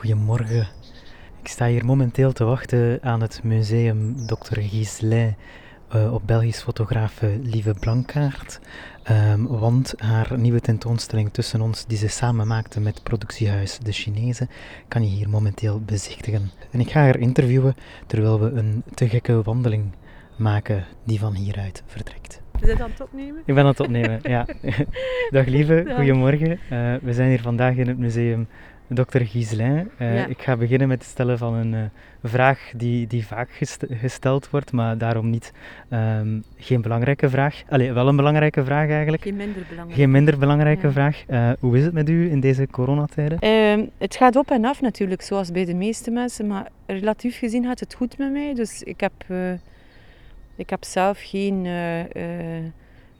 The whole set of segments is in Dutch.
goedemorgen. Ik sta hier momenteel te wachten aan het museum Dr. Gislin uh, op Belgisch fotograaf Lieve Blankaert. Um, want haar nieuwe tentoonstelling tussen ons, die ze samen maakte met productiehuis De Chinezen, kan je hier momenteel bezichtigen. En ik ga haar interviewen terwijl we een te gekke wandeling maken die van hieruit vertrekt. Is dat aan het opnemen? Ik ben aan het opnemen, ja. Dag lieve, goedemorgen. Uh, we zijn hier vandaag in het museum Dr. Gislin. Uh, Ik ga beginnen met het stellen van een uh, vraag die, die vaak gesteld wordt, maar daarom niet um, geen belangrijke vraag. Allee, wel een belangrijke vraag eigenlijk. Geen minder belangrijke, geen minder belangrijke ja. vraag. Uh, hoe is het met u in deze coronatijden? Ehm, het gaat op en af natuurlijk, zoals bij de meeste mensen, maar relatief gezien gaat het goed met mij. Dus ik heb, ik heb zelf geen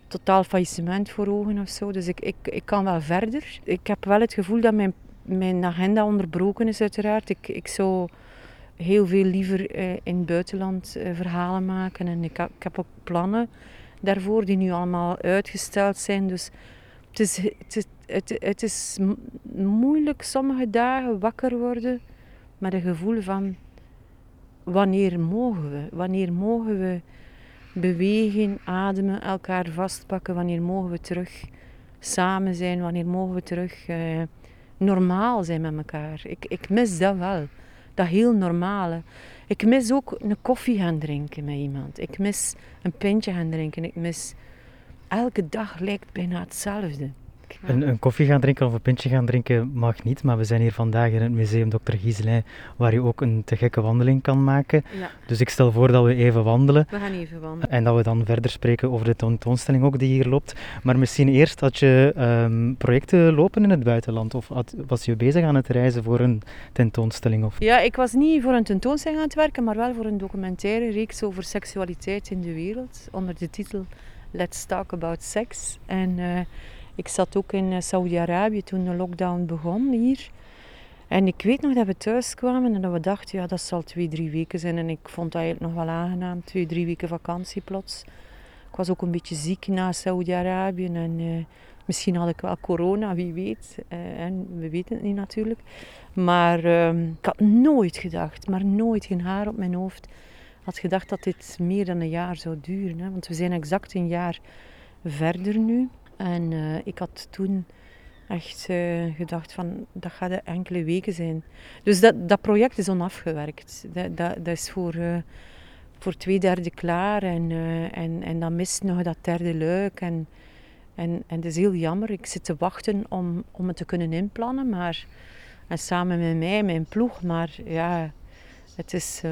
totaal faillissement voor ogen of zo. Dus ik, ik, ik kan wel verder. Ik heb wel het gevoel dat mijn mijn agenda onderbroken is uiteraard. Ik, ik zou heel veel liever eh, in het buitenland eh, verhalen maken. En ik, ik, heb ook plannen daarvoor die nu allemaal uitgesteld zijn. Dus het is, het het, is moeilijk sommige dagen wakker worden met een gevoel van wanneer mogen we? Wanneer mogen we bewegen, ademen, elkaar vastpakken? Wanneer mogen we terug samen zijn? Wanneer mogen we terug... Uh, normaal zijn met elkaar. Ik, ik mis dat wel. Dat heel normale. Ik mis ook een koffie gaan drinken met iemand. Ik mis een pintje gaan drinken. Ik mis... Elke dag lijkt bijna hetzelfde. Een, een, koffie gaan drinken of een pintje gaan drinken mag niet, maar we zijn hier vandaag in het museum Dr. Gieselijn, waar je ook een te gekke wandeling kan maken. Ja. Dus ik stel voor dat we even wandelen. We gaan even wandelen. En dat we dan verder spreken over de tentoonstelling ook die hier loopt. Maar misschien eerst had je um, projecten lopen in het buitenland of had, was je bezig aan het reizen voor een tentoonstelling? Of? Ja, ik was niet voor een tentoonstelling aan het werken, maar wel voor een documentaire reeks over seksualiteit in de wereld, onder de titel Let's Talk About Sex. En... Uh, ik zat ook in eh, Saudi-Arabië toen de lockdown begon hier. En ik weet nog dat we thuis kwamen en dat we dachten, ja, dat zal twee, drie weken zijn. En ik vond dat eigenlijk nog wel aangenaam, twee, drie weken vakantie plots. Ik was ook een beetje ziek na Saudi-Arabië en uh, misschien had ik wel corona, wie weet. Uh, en we weten het niet natuurlijk. Maar uh, ik had nooit gedacht, maar nooit geen haar op mijn hoofd, had gedacht dat dit meer dan een jaar zou duren. Hè? Want we zijn exact een jaar verder nu. En uh, ik had toen echt uh, gedacht van, dat gaat enkele weken zijn. Dus dat, dat project is onafgewerkt. Dat, dat, dat is voor, uh, voor twee derde klaar en, en, en dan mist nog dat derde luik. En, en, en het is heel jammer. Ik zit te wachten om, om het te kunnen inplannen, maar en samen met mij, mijn ploeg. Maar ja, het is,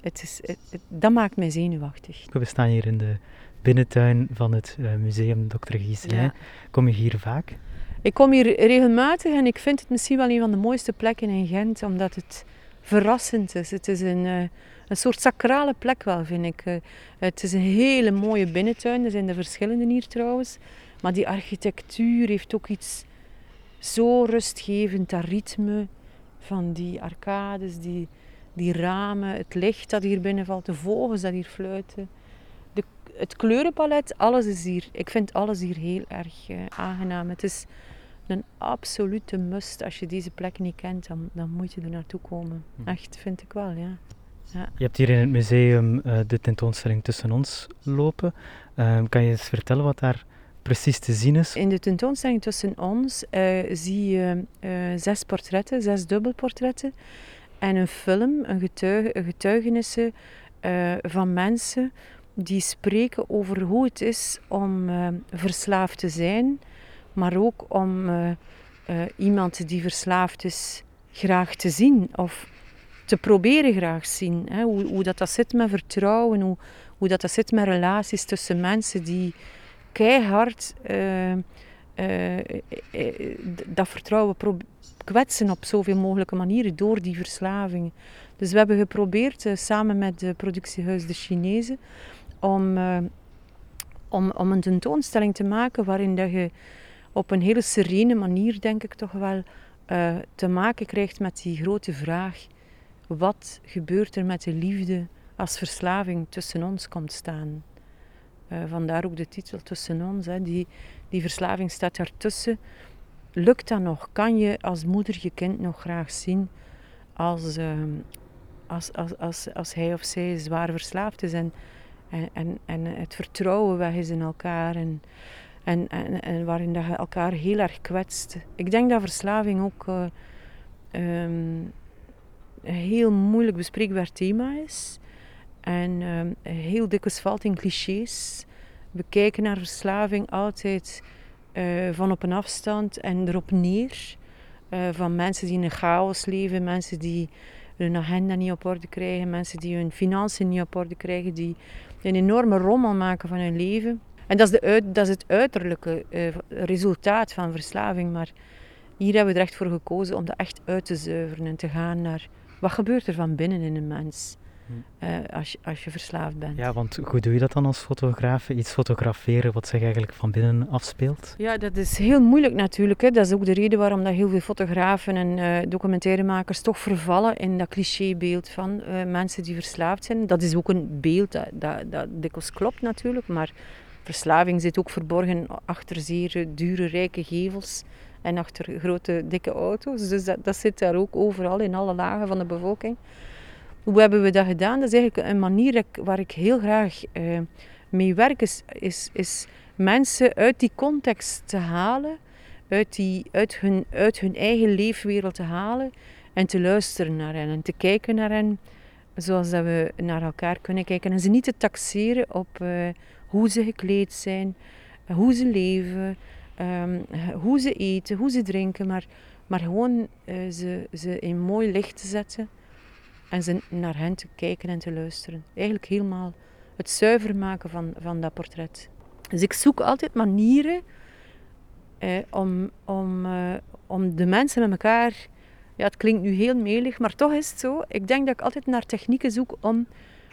het is, het, dat maakt mij zenuwachtig. We staan hier in de binnentuin van het uh, museum Dr. Gieselijn. Kom je hier vaak? Ik kom hier regelmatig en ik vind het misschien wel een van de mooiste plekken in Gent, omdat het verrassend is. Het is een, uh, een soort sacrale plek wel, vind ik. Uh, het is een hele mooie binnentuin, er zijn er verschillende hier trouwens. Maar die architectuur heeft ook iets zo rustgevend, dat ritme van die arcades, die, die ramen, het licht dat hier binnen valt, de vogels dat hier fluiten het kleurenpalet, alles is hier. Ik vind alles hier heel erg uh, aangenaam. Het is een absolute must. Als je deze plek niet kent, dan, dan moet je er naartoe komen. Hm. Echt, vind ik wel, ja. ja. Je hebt hier in het museum uh, de tentoonstelling Tussen ons lopen. Uh, kan je eens vertellen wat daar precies te zien is? In de tentoonstelling Tussen ons uh, zie je zes portretten, zes dubbelportretten. En een film, een, getuig, getuigenissen van mensen die spreken over hoe het is om uh, verslaafd te zijn, maar ook om uh, uh, iemand die verslaafd is graag te zien of te proberen graag zien. Hè? Hoe, hoe dat, dat zit met vertrouwen, hoe, hoe dat, dat zit met relaties tussen mensen die keihard dat vertrouwen kwetsen op zoveel mogelijke manieren door die verslaving. Dus we hebben geprobeerd samen met de productiehuis De Chinezen om, uh, om, om een tentoonstelling te maken waarin dat je op een hele serene manier, denk ik toch wel, uh, te maken krijgt met die grote vraag: wat gebeurt er met de liefde als verslaving tussen ons komt staan? Uh, vandaar ook de titel Tussen ons. Hè. Die, die verslaving staat daartussen. Lukt dat nog? Kan je als moeder je kind nog graag zien? als, ehm, als, als, als, als hij of zij zwaar verslaafd is en, en, en, en het vertrouwen weg is in elkaar en, en, en, en waarin dat je elkaar heel erg kwetst. Ik denk dat verslaving ook uh, um, een heel moeilijk bespreekbaar thema is en um, heel dikwijls valt in clichés. We kijken naar verslaving altijd uh, van op een afstand en erop neer. Uh, van mensen die in een chaos leven, mensen die hun agenda niet op orde krijgen, mensen die hun financiën niet op orde krijgen, die een enorme rommel maken van hun leven. En dat is, de dat is het uiterlijke uh, resultaat van verslaving. Maar hier hebben we er echt voor gekozen om dat echt uit te zuiveren en te gaan naar wat gebeurt er van binnen in een mens. Uh, als, je, als je verslaafd bent. Ja, want hoe doe je dat dan als fotograaf? Iets fotograferen wat zich eigenlijk van binnen afspeelt? Ja, dat is heel moeilijk natuurlijk. Hè. Dat is ook de reden waarom dat heel veel fotografen en uh, documentairemakers toch vervallen in dat clichébeeld van uh, mensen die verslaafd zijn. Dat is ook een beeld dat, dat, dat dikwijls klopt natuurlijk, maar verslaving zit ook verborgen achter zeer dure, rijke gevels en achter grote, dikke auto's. Dus dat, dat zit daar ook overal in alle lagen van de bevolking. Hoe hebben we dat gedaan? Dat is eigenlijk een manier waar ik heel graag uh, mee werk, is, is, mensen uit die context te halen, uit, die, uit, hun, uit hun eigen leefwereld te halen en te luisteren naar hen en te kijken naar hen zoals dat we naar elkaar kunnen kijken. En ze niet te taxeren op uh, hoe ze gekleed zijn, hoe ze leven, um, hoe ze eten, hoe ze drinken, maar, maar gewoon uh, ze, ze in mooi licht te zetten en ze naar hen te kijken en te luisteren. Eigenlijk helemaal het zuiver maken van, van dat portret. Dus ik zoek altijd manieren eh, om, om, eh, om de mensen met elkaar. Ja, het klinkt nu heel melig, maar toch is het zo. Ik denk dat ik altijd naar technieken zoek om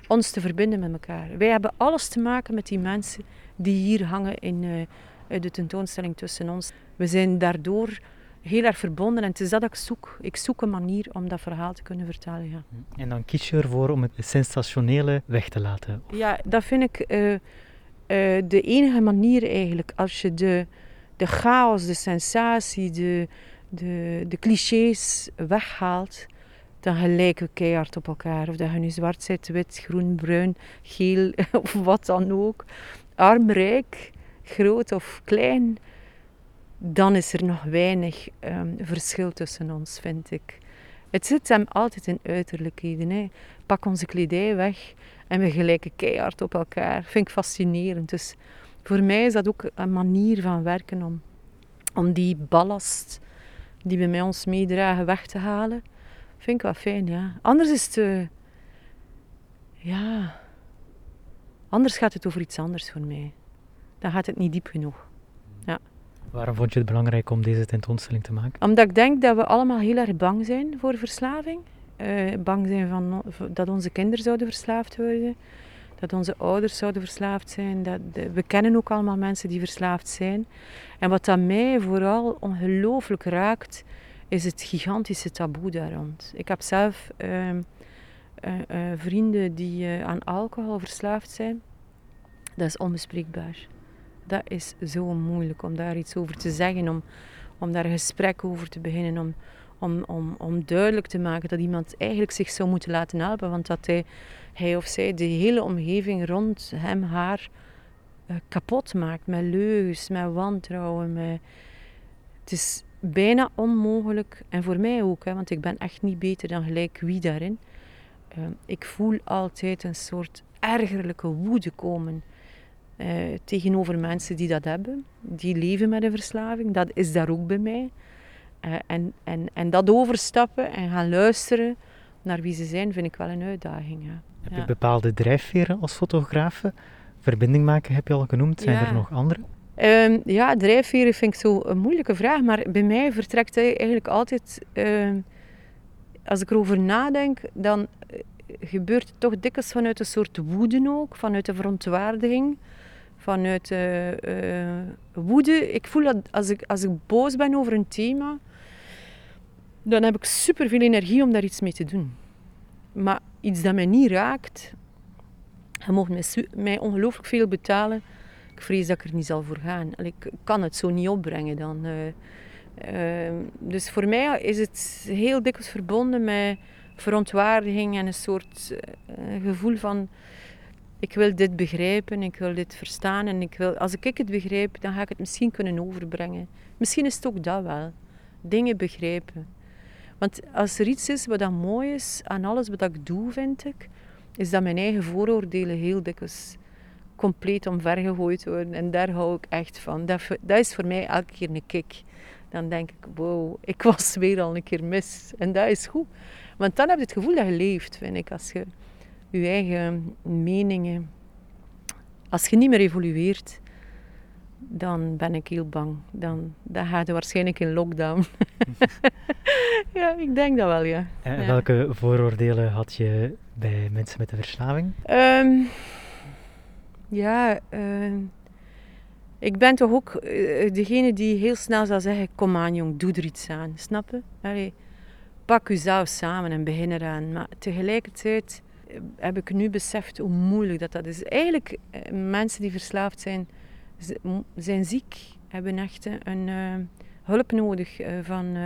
ons te verbinden met elkaar. Wij hebben alles te maken met die mensen die hier hangen in uh, de tentoonstelling tussen ons. We zijn daardoor heel erg verbonden. En het is dat ik zoek. Ik zoek een manier om dat verhaal te kunnen vertellen. Ja. En dan kies je ervoor om het sensationele weg te laten? Ja, dat vind ik uh, uh, de enige manier eigenlijk. Als je de, de chaos, de sensatie, de, de, de clichés weghaalt, dan gelijken we keihard op elkaar. Of dat je nu zwart zit, wit, groen, bruin, geel of wat dan ook. Arm, rijk, groot of klein dan is er nog weinig um, verschil tussen ons, vind ik. Het zit hem altijd in uiterlijkheden. Hè. Pak onze kledij weg en we gelijken keihard op elkaar. Vind ik fascinerend. Dus voor mij is dat ook een manier van werken om, om die ballast die we met ons meedragen weg te halen. Vind ik wel fijn, ja. Anders is het... Uh, ja... Anders gaat het over iets anders voor mij. Dan gaat het niet diep genoeg. Waarom vond je het belangrijk om deze tentoonstelling te maken? Omdat ik denk dat we allemaal heel erg bang zijn voor verslaving. Uh, bang zijn van, dat onze kinderen zouden verslaafd worden. Dat onze ouders zouden verslaafd zijn. Dat we kennen ook allemaal mensen die verslaafd zijn. En wat dat mij vooral ongelooflijk raakt, is het gigantische taboe daar rond. Ik heb zelf uh, uh, vrienden die aan alcohol verslaafd zijn. Dat is onbespreekbaar dat is zo moeilijk om daar iets over te zeggen, om, om daar een gesprek over te beginnen, om, om, om, om duidelijk te maken dat iemand eigenlijk zich zou moeten laten helpen, want dat hij, hij of zij de hele omgeving rond hem, haar uh, kapot maakt met leugens, met wantrouwen. Het is bijna onmogelijk, en voor mij ook, hè, want ik ben echt niet beter dan gelijk wie daarin. Uh, ik voel altijd een soort ergerlijke woede komen uh, tegenover mensen die dat hebben, die leven met een verslaving. Dat is daar ook bij mij. Uh, en, en, en dat overstappen en gaan luisteren naar wie ze zijn, vind ik wel een uitdaging. Ja. Heb je bepaalde drijfveren als fotograaf? Verbinding maken heb je al genoemd. Zijn ja. er nog andere? Um, ja, drijfveren vind ik zo een moeilijke vraag. Maar bij mij vertrekt hij eigenlijk altijd... Uh, als ik erover nadenk, dan eh, gebeurt het toch dikwijls vanuit een soort woede ook. Vanuit de verontwaardiging vanuit uh, woede. Ik voel dat als ik, als ik boos ben over een thema, dan heb ik super veel energie om daar iets mee te doen. Maar iets dat mij niet raakt, je mag mij, mij ongelooflijk veel betalen. Ik vrees dat ik er niet zal voor gaan. Ik kan het zo niet opbrengen dan. Uh, uh, dus voor mij is het heel dikwijls verbonden met verontwaardiging en een soort gevoel van ik wil dit begrijpen, ik wil dit verstaan en ik wil, als ik het begrijp, dan ga ik het misschien kunnen overbrengen. Misschien is het ook dat wel. Dingen begrijpen. Want als er iets is wat dan mooi is aan alles wat ik doe, vind ik, is dat mijn eigen vooroordelen heel dikwijls compleet omvergegooid worden. En daar hou ik echt van. Dat, dat is voor mij elke keer een kick. Dan denk ik, wow, ik was weer al een keer mis. En dat is goed. Want dan heb je het gevoel dat je leeft, vind ik. Als je je eigen meningen... Als je niet meer evolueert, dan ben ik heel bang. Dan, dan ga je waarschijnlijk in lockdown. ja, ik denk dat wel, ja. En welke vooroordelen had je bij mensen met een verslaving? Um, ja, uh, ik ben toch ook uh, degene die heel snel zal zeggen: Kom aan, jong, doe er iets aan. Snappen? Allee, pak jezelf samen en begin eraan. Maar tegelijkertijd eh, heb ik nu beseft hoe moeilijk dat, dat is. Eigenlijk, uh, mensen die verslaafd zijn, zijn ziek, hebben echt een hulp nodig van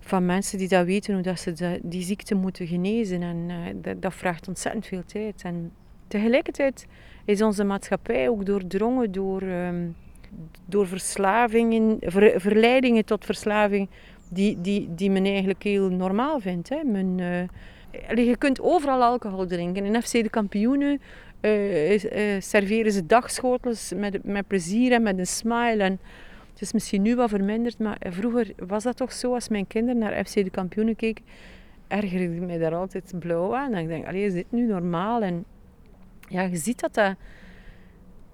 van mensen die dat weten hoe dat ze die ziekte moeten genezen. En dat, dat, vraagt ontzettend veel tijd. En tegelijkertijd is onze maatschappij ook doordrongen door, um, door verslavingen, ver, verleidingen tot verslaving, die, die, die men eigenlijk heel normaal vindt. Hè. Men, je kunt overal alcohol drinken. In FC de Kampioenen uh, serveren ze dagschotels met, met plezier en met een smile. En, het is misschien nu wat verminderd, maar vroeger was dat toch zo als mijn kinderen naar FC de kampioenen keken, ergerde ik mij daar altijd blauw aan. En ik denk, allee, is dit nu normaal? En ja, je ziet dat dat,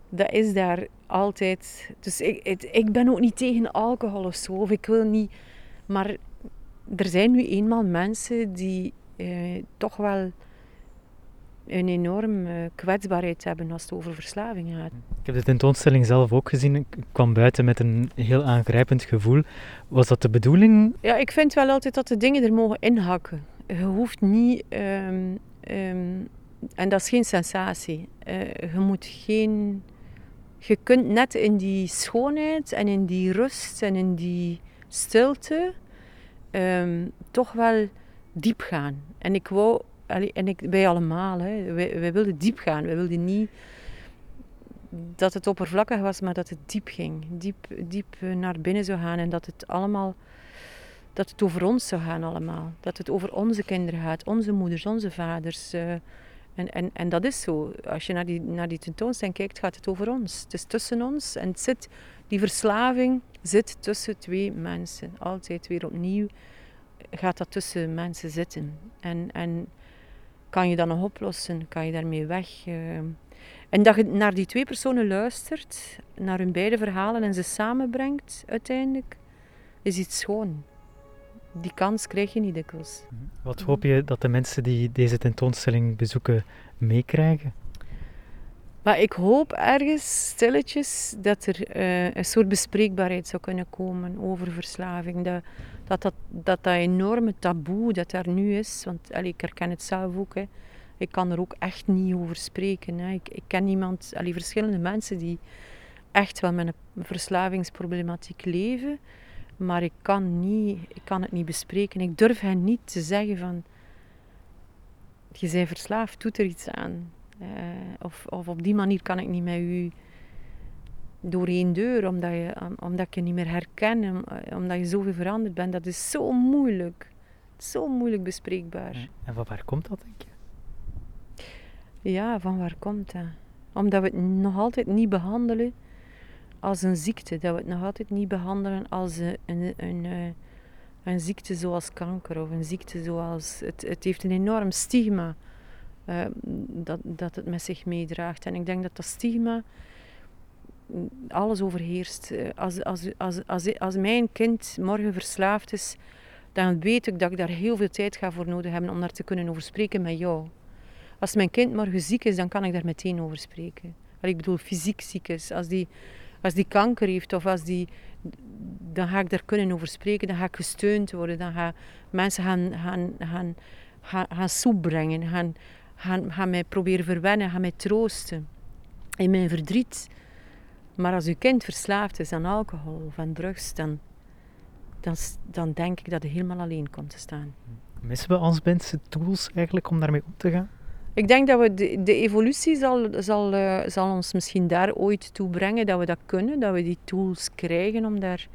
dat is daar altijd. Dus ik, ik ben ook niet tegen alcohol of zo, of ik wil niet. Maar er zijn nu eenmaal mensen die eh, toch wel een enorme kwetsbaarheid hebben als het over verslaving gaat. Ik heb de tentoonstelling zelf ook gezien. Ik kwam buiten met een heel aangrijpend gevoel. Was dat de bedoeling? Ja, ik vind wel altijd dat de dingen er mogen inhakken. Je hoeft niet... Um, um, en dat is geen sensatie. Uh, je moet geen... Je kunt net in die schoonheid en in die rust en in die stilte um, toch wel diep gaan. En ik wou en ik, wij allemaal, hè, wij, wilden diep gaan. Wij wilden niet dat het oppervlakkig was, maar dat het diep ging. Diep, diep naar binnen zou gaan en dat het allemaal, dat het over ons zou gaan allemaal. Dat het over onze kinderen gaat, onze moeders, onze vaders. Uh, en, en, en dat is zo. Als je naar die, naar die tentoonstelling kijkt, gaat het over ons. Het is tussen ons en het zit, die verslaving zit tussen twee mensen. Altijd weer opnieuw gaat dat tussen mensen zitten. En, en kan je dat nog oplossen? Kan je daarmee weg? Uh, en dat je naar die twee personen luistert, naar hun beide verhalen en ze samenbrengt uiteindelijk, is iets schoon. Die kans krijg je niet dikwijls. Mhm. Wat hoop je dat de mensen die deze tentoonstelling bezoeken meekrijgen? Maar ik hoop ergens stilletjes dat er uh, een soort bespreekbaarheid zou kunnen komen over verslaving. Dat, dat dat, dat, enorme taboe dat er nu is, want allee, ik herken het zelf ook, hè. ik kan er ook echt niet over spreken. Hè. Ik, ik ken iemand, allee, verschillende mensen die echt wel met een verslavingsproblematiek leven, maar ik kan, niet, ik kan het niet bespreken. Ik durf hen niet te zeggen van, je bent verslaafd, doet er iets aan. Uh, of, of op die manier kan ik niet met u door één deur, omdat, je, omdat ik je niet meer herken, eh, omdat je zoveel veranderd bent. Dat is zo moeilijk. Zo moeilijk bespreekbaar. En van waar komt dat, denk je? Ja, van waar komt dat? Omdat we het nog altijd niet behandelen als een ziekte. Dat we het nog altijd niet behandelen als een, een, een, eh, een ziekte zoals kanker of een ziekte zoals... Het, het heeft een enorm stigma uh, dat, dat het met zich meedraagt. En ik denk dat dat stigma alles overheerst. Eh, als, als, als, als, als mijn kind morgen verslaafd is, dan weet ik dat ik daar heel veel tijd ga voor nodig hebben om daar te kunnen over spreken met jou. Als mijn kind morgen ziek is, dan kan ik daar meteen over spreken. ik bedoel, fysiek ziek is. Als die, als die kanker heeft of als die... Dan ga ik daar kunnen over spreken, dan ga ik gesteund worden. Dan gaan mensen gaan, gaan, gaan, gaan, gaan soep brengen, gaan, gaan, gaan mij proberen verwennen, gaan mij troosten. In mijn verdriet maar als uw kind verslaafd is aan alcohol of aan drugs, dan, dan, dan denk ik dat je helemaal alleen komt te staan. Missen we als mensen tools eigenlijk om daarmee om te gaan? Ik denk dat we de, de evolutie zal, zal, uh, zal ons misschien daar ooit toe brengen dat we dat kunnen, dat we die tools krijgen om daar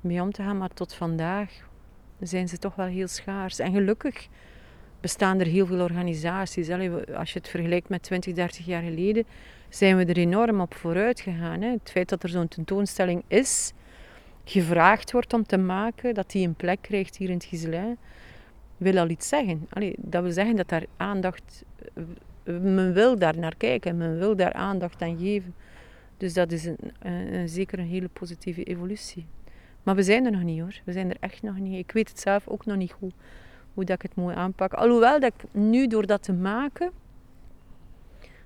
mee om te gaan. Maar tot vandaag zijn ze toch wel heel schaars. En gelukkig bestaan er heel veel organisaties. Als je het vergelijkt met 20, 30 jaar geleden, zijn we er enorm op vooruit gegaan. Het feit dat er zo'n tentoonstelling is, gevraagd wordt om te maken, dat die een plek krijgt hier in het Giselijn, wil al iets zeggen. Dat wil zeggen dat daar aandacht, men wil daar naar kijken, men wil daar aandacht aan geven. Dus dat is een, een, zeker een hele positieve evolutie. Maar we zijn er nog niet hoor, we zijn er echt nog niet. Ik weet het zelf ook nog niet goed hoe dat ik het moet aanpakken. Alhoewel dat ik nu door dat te maken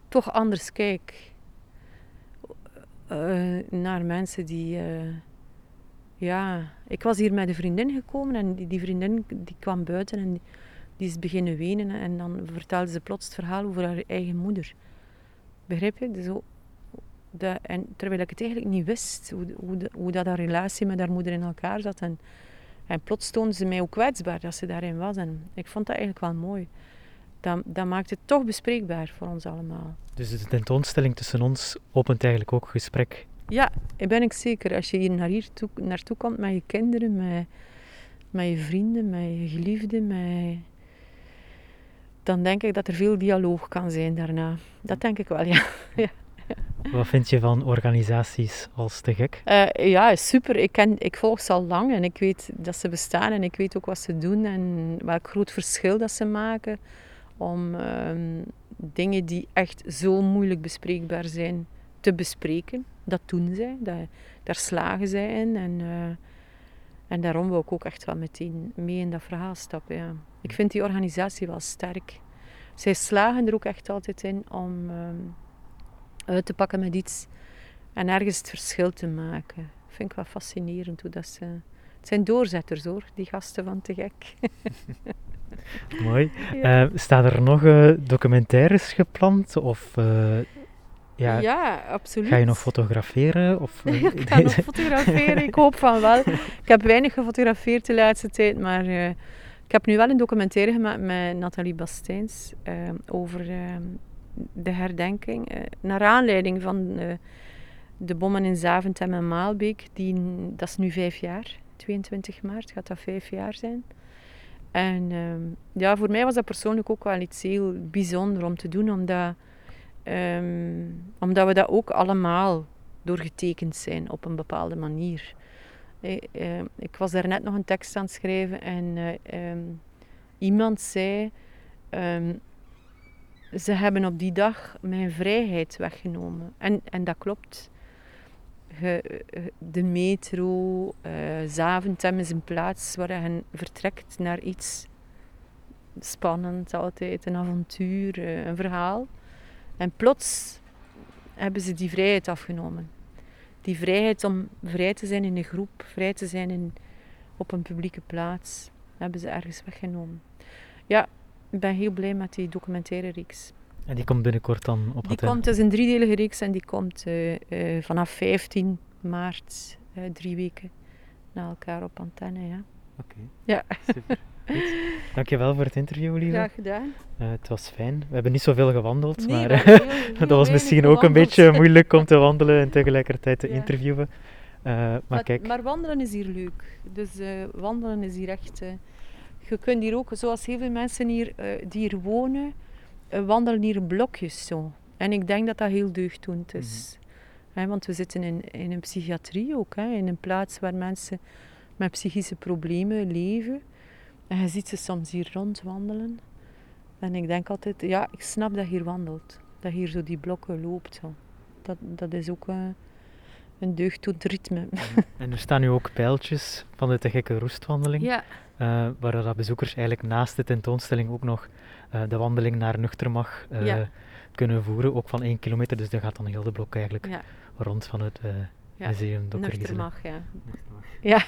toch anders kijk uh, naar mensen die. Uh, ja, ik was hier met een vriendin gekomen en die, die vriendin die kwam buiten en die, is beginnen wenen en dan vertelde ze plots het verhaal over haar eigen moeder. Begrijp je? Zo, dat, en terwijl ik het eigenlijk niet wist, hoe, hoe, hoe dat haar relatie met haar moeder in elkaar zat. En, en plots toonde ze mij ook kwetsbaar dat ze daarin was. En ik vond dat eigenlijk wel mooi. Dat, dat maakt het toch bespreekbaar voor ons allemaal. Dus de tentoonstelling tussen ons opent eigenlijk ook gesprek? Ja, ben ik zeker. Als je hier naar hier toe, naartoe komt met je kinderen, met, met je vrienden, met je geliefden, met... dan denk ik dat er veel dialoog kan zijn daarna. Dat denk ik wel, ja. ja. Wat vind je van organisaties als Te Gek? Uh, ja, super. Ik, ken, ik volg ze al lang en ik weet dat ze bestaan en ik weet ook wat ze doen en welk groot verschil dat ze maken om um, dingen die echt zo moeilijk bespreekbaar zijn te bespreken. Dat doen zij, dat, daar slagen zij in en, uh, en daarom wil ik ook echt wel meteen mee in dat verhaal stappen. Ja. Ik vind die organisatie wel sterk. Zij slagen er ook echt altijd in om... Um, uit te pakken met iets en ergens het verschil te maken. Vind ik wel fascinerend hoe dat ze. Het zijn doorzetters hoor, die gasten van te gek. Mooi. Ja. Uh, staan er nog uh, documentaires gepland? Of, uh, ja, ja, absoluut. Ga je nog fotograferen? Of, ik ga nog fotograferen, ik hoop van wel. Ik heb weinig gefotografeerd de laatste tijd, maar ik heb nu wel een documentaire gemaakt met Nathalie Bastijns over de herdenking, uh, naar aanleiding van uh, de bommen in Zaventem en Maalbeek, die, dat is nu vijf jaar, 22 maart gaat dat vijf jaar zijn. En uh, ja, voor mij was dat persoonlijk ook wel iets heel bijzonder om te doen, omdat, um, omdat we dat ook allemaal doorgetekend zijn op een bepaalde manier. Uh, ik was daar net nog een tekst aan het schrijven en iemand zei ze hebben op die dag mijn vrijheid weggenomen. En, en dat klopt. de metro, uh, Zaventem is een plaats waar je vertrekt naar iets spannend altijd, een avontuur, uh, een verhaal. En plots hebben ze die vrijheid afgenomen. Die vrijheid om vrij te zijn in een groep, vrij te zijn in, op een publieke plaats, hebben ze ergens weggenomen. Ja, ik ben heel blij met die documentaire reeks. En die komt binnenkort dan op Die komt, het is een driedelige reeks en die komt uh, uh, vanaf 15 maart, uh, drie weken na elkaar op antenne. Ja. Oké, okay. ja. super. Goed. Dankjewel voor het interview, Lieve. Graag gedaan. het was fijn. We hebben niet zoveel gewandeld, nee, maar heel, heel dat was misschien ook een beetje moeilijk om te wandelen en tegelijkertijd te ja. interviewen. maar, maar, kijk. maar wandelen is hier leuk. Dus wandelen is hier echt je kunt hier ook, zoals heel veel mensen hier, uh, die hier wonen, uh, wandelen hier blokjes zo. En ik denk dat dat heel deugddoend is. Mm want we zitten in, in een psychiatrie ook, hè, in een plaats waar mensen met psychische problemen leven. En je ziet ze soms hier rondwandelen. En ik denk altijd, ja, ik snap dat hier wandelt. Dat hier zo die blokken loopt. Zo. Dat, dat is ook een deugddoend ritme. En er staan nu ook pijltjes van de te gekke roestwandeling. Ja. Uh, waar dat bezoekers eigenlijk naast de tentoonstelling ook nog uh, de wandeling naar Nuchtermag uh, ja. kunnen voeren, ook van één kilometer. Dus dat gaat dan heel de blok eigenlijk ja. rond van het ja. museum Dr. Nuchtermag, ja. Ja,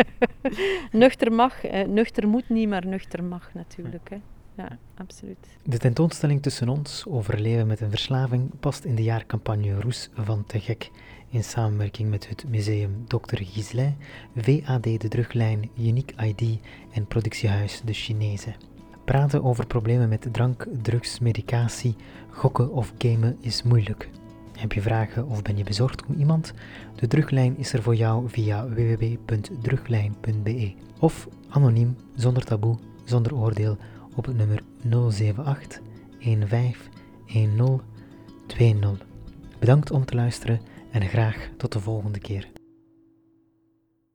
nuchter mag, nuchter moet niet, maar nuchter mag natuurlijk. Hè. Ja, absoluut. De tentoonstelling tussen ons over leven met een verslaving past in de jaarcampagne Roes van Te Gek in samenwerking met het museum Dr. Gislin, VAD De Druglijn, Unique ID en productiehuis De Chinese. Praten over problemen met drank, drugs, medicatie, gokken of gamen is moeilijk. Heb je vragen of ben je bezorgd om iemand? De Druglijn is er voor jou via www.druglijn.be of anoniem, zonder taboe, zonder oordeel op het nummer 078 1510 20. Bedankt om te luisteren en graag tot de volgende keer.